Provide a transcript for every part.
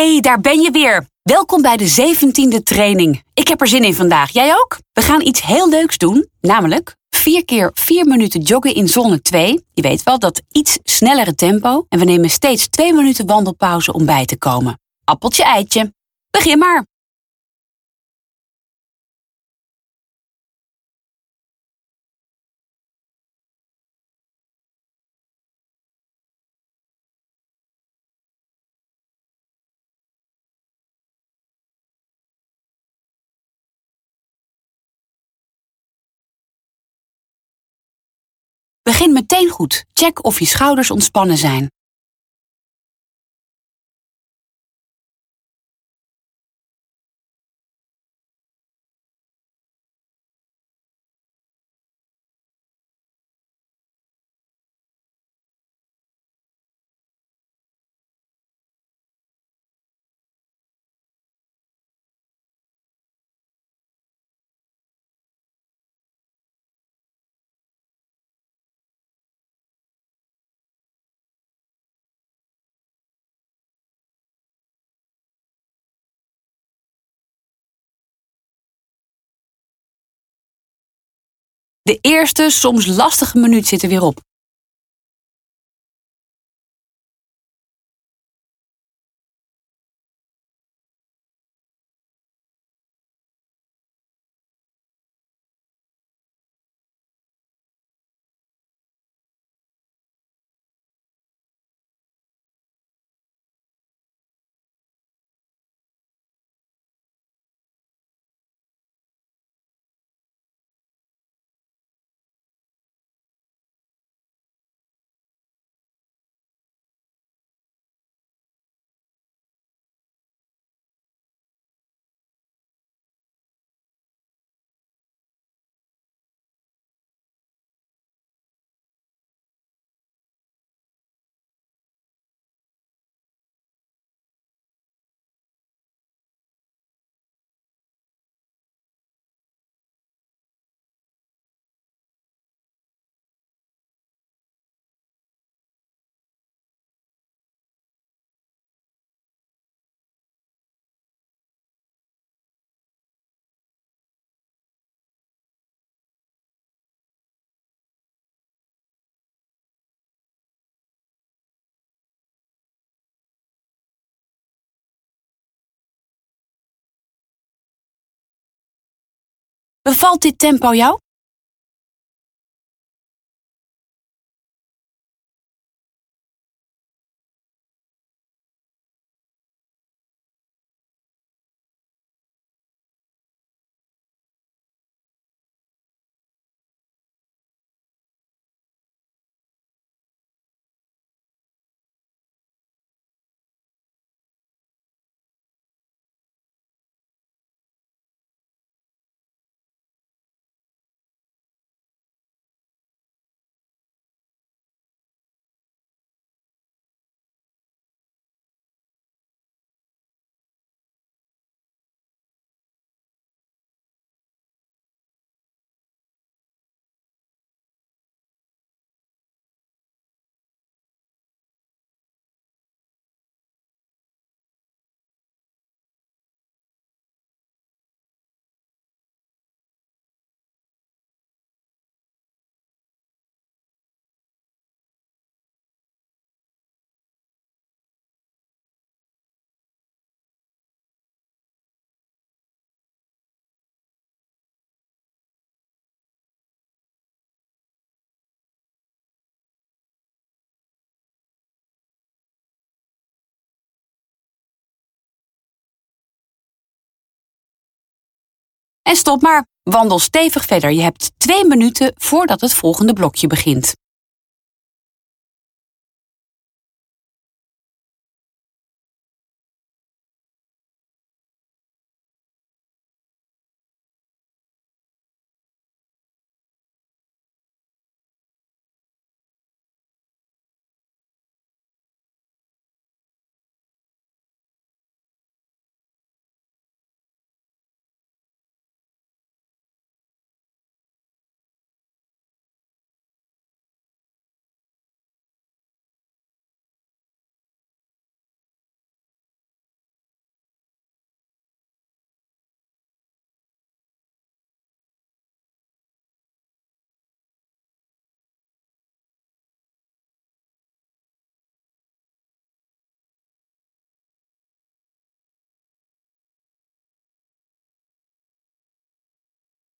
hey, daar ben je weer. Welkom bij de 17e training. Ik heb er zin in vandaag. Jij ook? We gaan iets heel leuks doen, namelijk 4 keer 4 minuten joggen in zone 2. Je weet wel, dat iets snellere tempo. En we nemen steeds 2 minuten wandelpauze om bij te komen. Appeltje eitje. Begin maar. Begin meteen goed. Check of je schouders ontspannen zijn. De eerste, soms lastige minuut zit er weer op. Bevalt dit tempo jou? En stop maar. Wandel stevig verder. Je hebt twee minuten voordat het volgende blokje begint.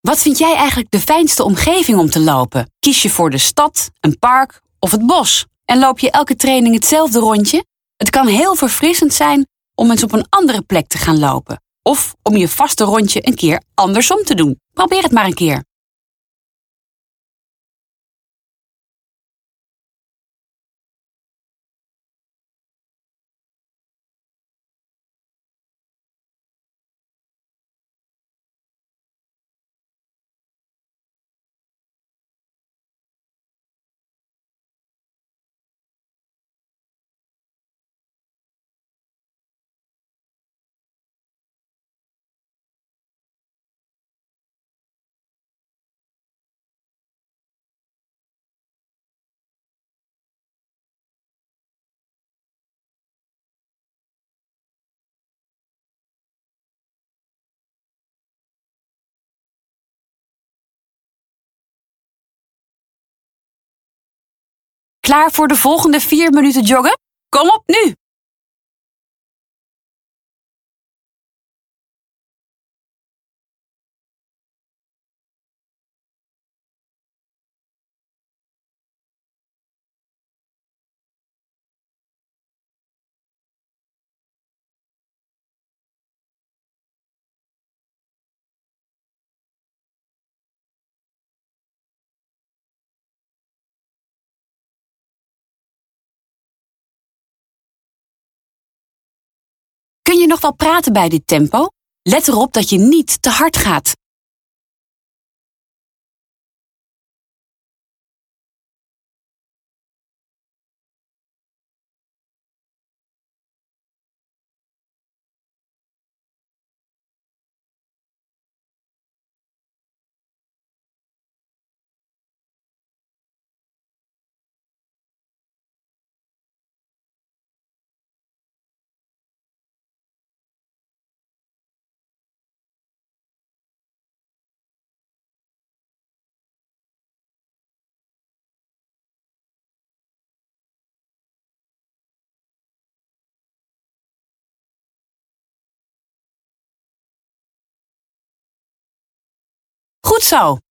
Wat vind jij eigenlijk de fijnste omgeving om te lopen? Kies je voor de stad, een park of het bos? En loop je elke training hetzelfde rondje? Het kan heel verfrissend zijn om eens op een andere plek te gaan lopen. Of om je vaste rondje een keer andersom te doen. Probeer het maar een keer. Klaar voor de volgende vier minuten joggen? Kom op nu! Nog wel praten bij dit tempo? Let erop dat je niet te hard gaat. Goed zo!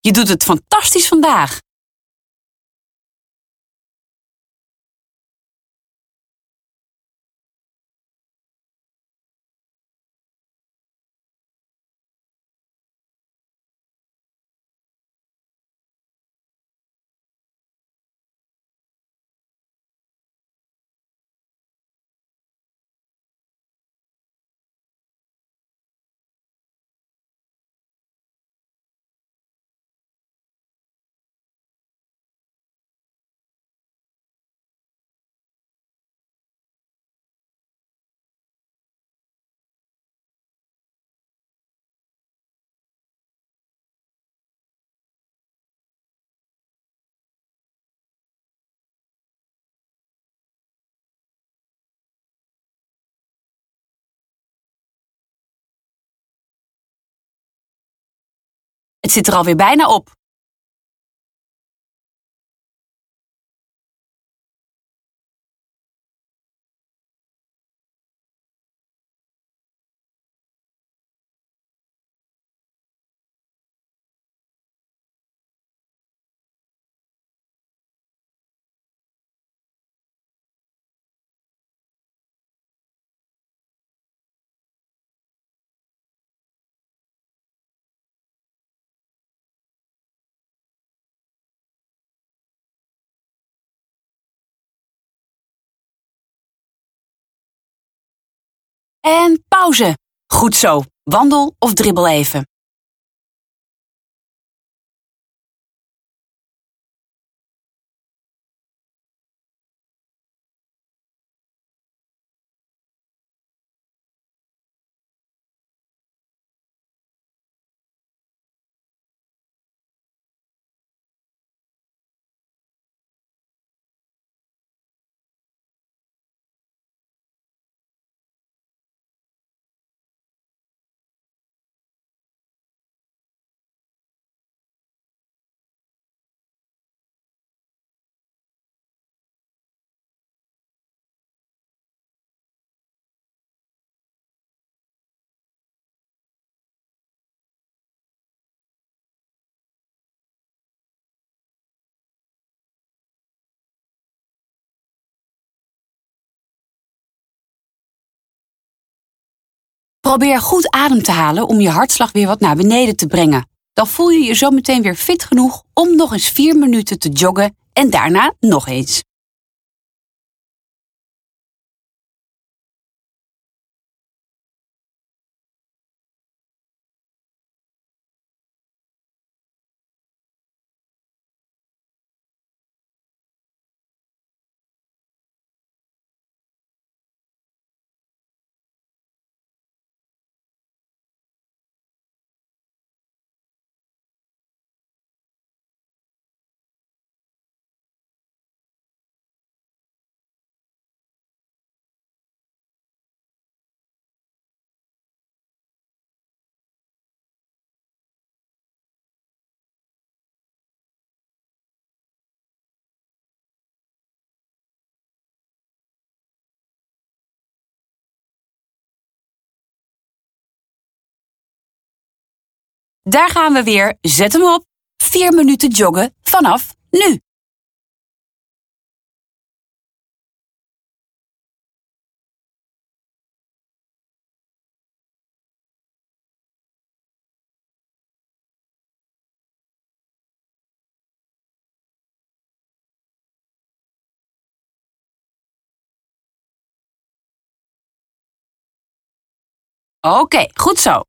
Je doet het fantastisch vandaag. Het zit er alweer bijna op. En pauze. Goed zo. Wandel of dribbel even. Probeer goed adem te halen om je hartslag weer wat naar beneden te brengen. Dan voel je je zo meteen weer fit genoeg om nog eens 4 minuten te joggen en daarna nog eens. Daar gaan we weer. Zet hem op. 4 minuten joggen vanaf nu. Oké, goed zo.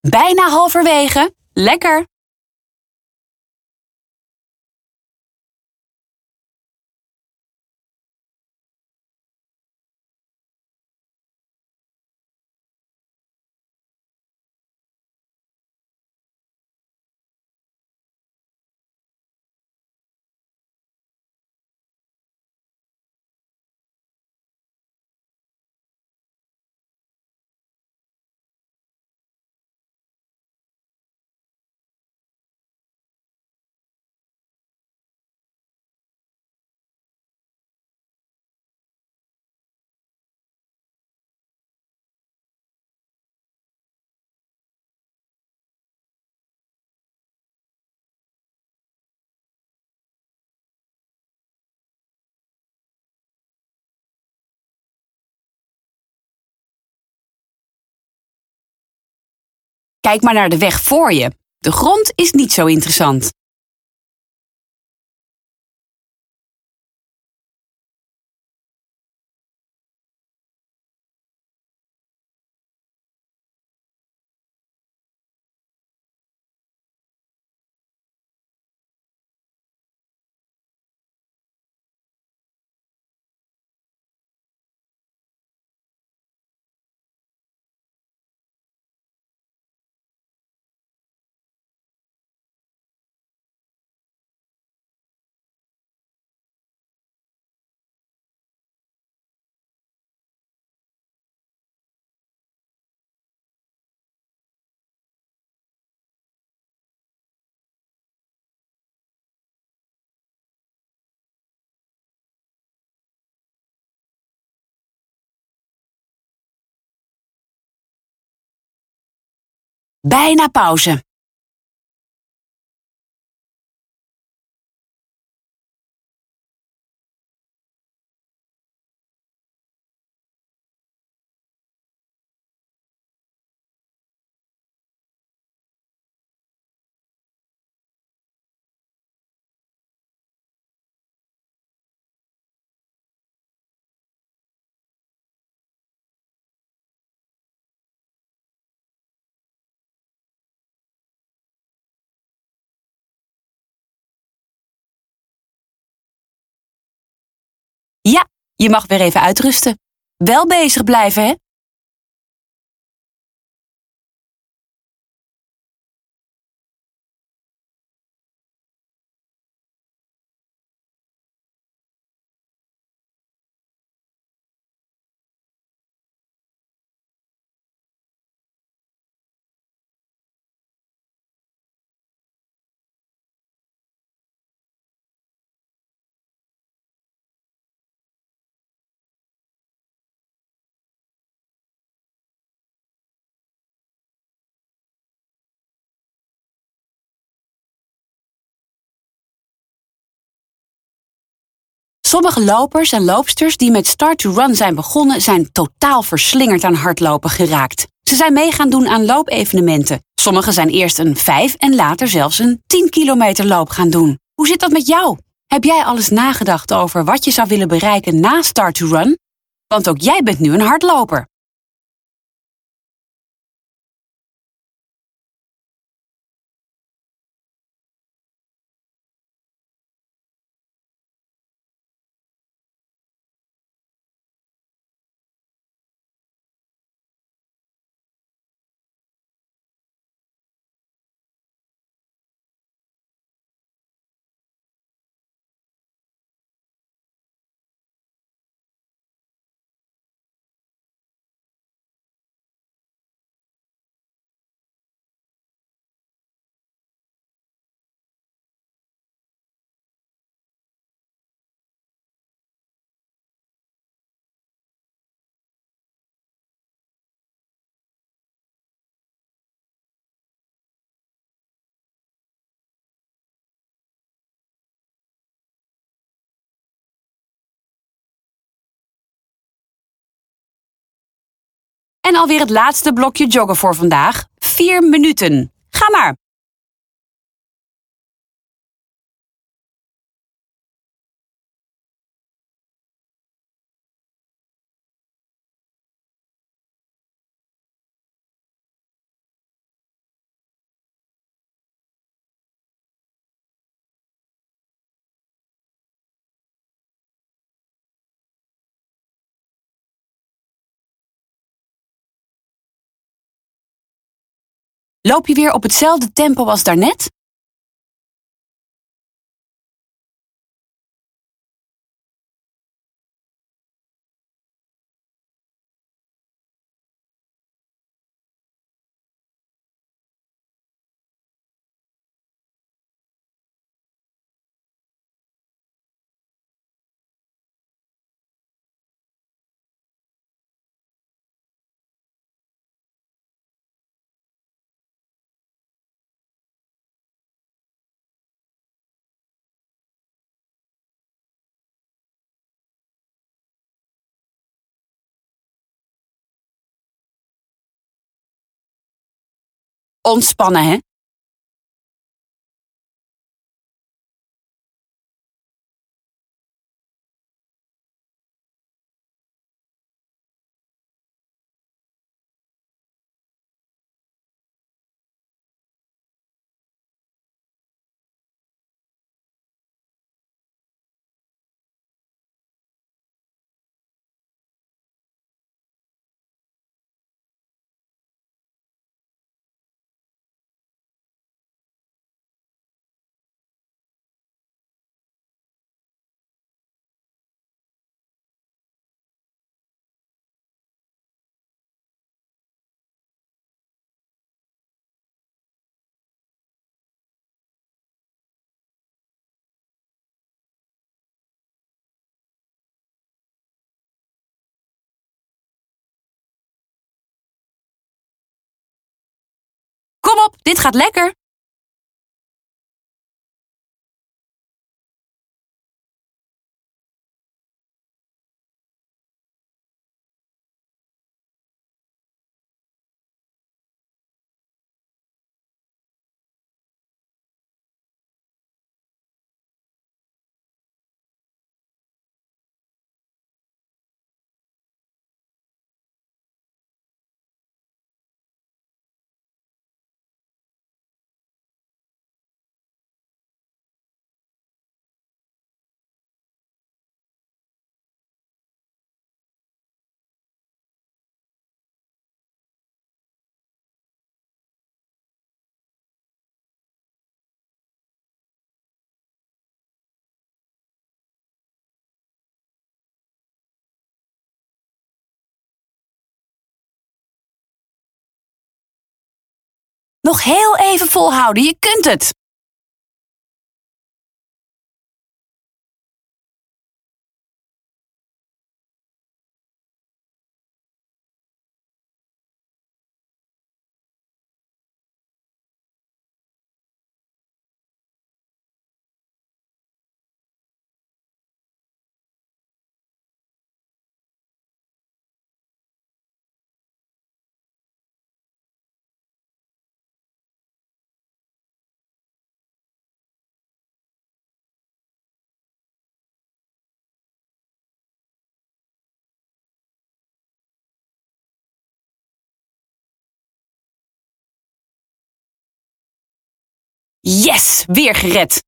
Bijna halverwege. Lekker! Kijk maar naar de weg voor je. De grond is niet zo interessant. Bijna pauze. Je mag weer even uitrusten. Wel bezig blijven, hè? Sommige lopers en loopsters die met Start to Run zijn begonnen, zijn totaal verslingerd aan hardlopen geraakt. Ze zijn mee gaan doen aan loopevenementen. Sommigen zijn eerst een 5 en later zelfs een 10 kilometer loop gaan doen. Hoe zit dat met jou? Heb jij alles nagedacht over wat je zou willen bereiken na Start to Run? Want ook jij bent nu een hardloper. En alweer het laatste blokje joggen voor vandaag. 4 minuten. Ga maar. Loop je weer op hetzelfde tempo als daarnet? Ontspannen, hè? Dit gaat lekker. Nog heel even volhouden, je kunt het. Yes, weer gered.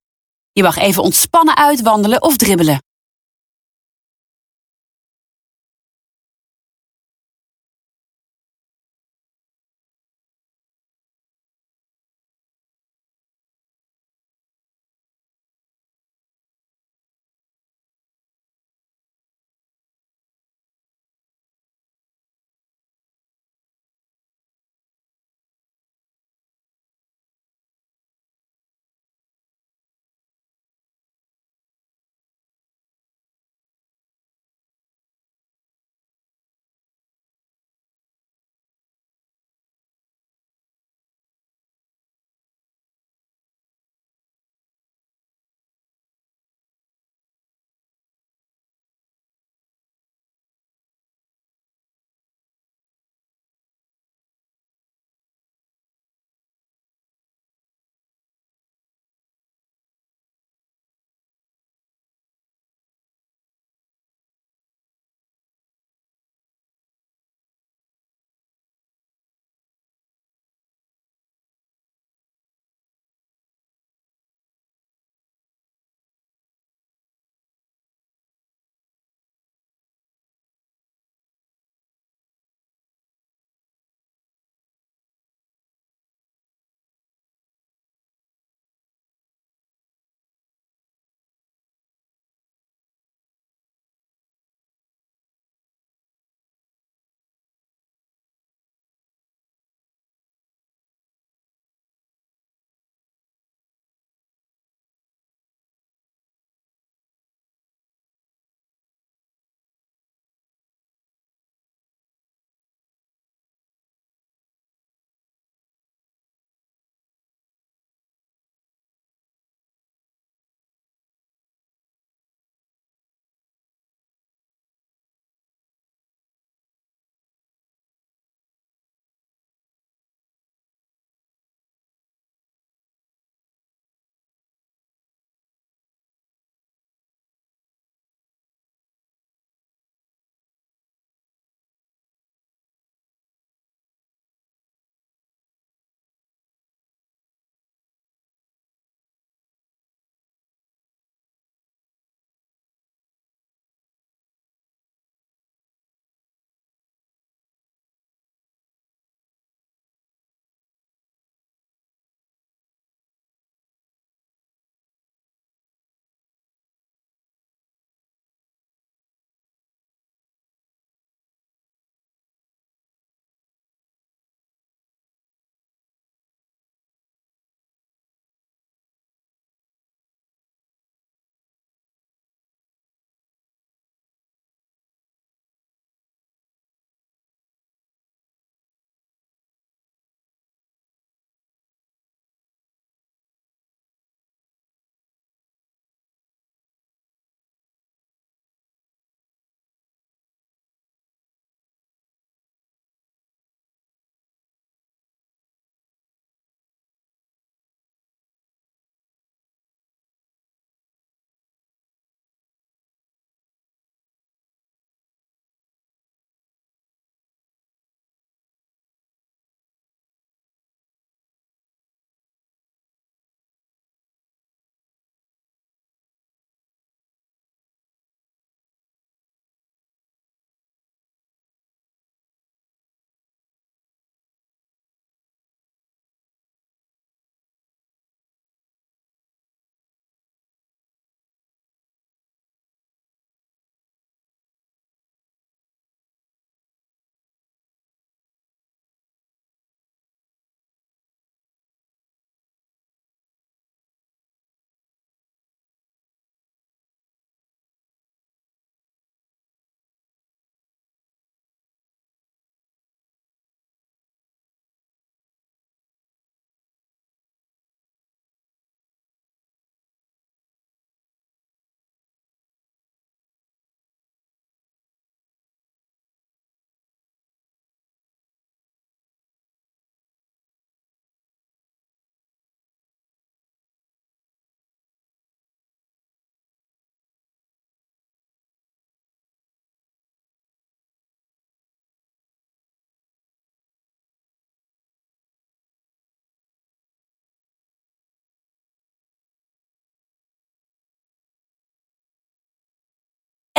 Je mag even ontspannen uitwandelen of dribbelen.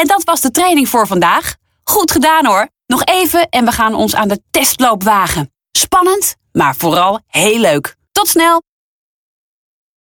En dat was de training voor vandaag. Goed gedaan hoor. Nog even en we gaan ons aan de testloop wagen. Spannend, maar vooral heel leuk. Tot snel!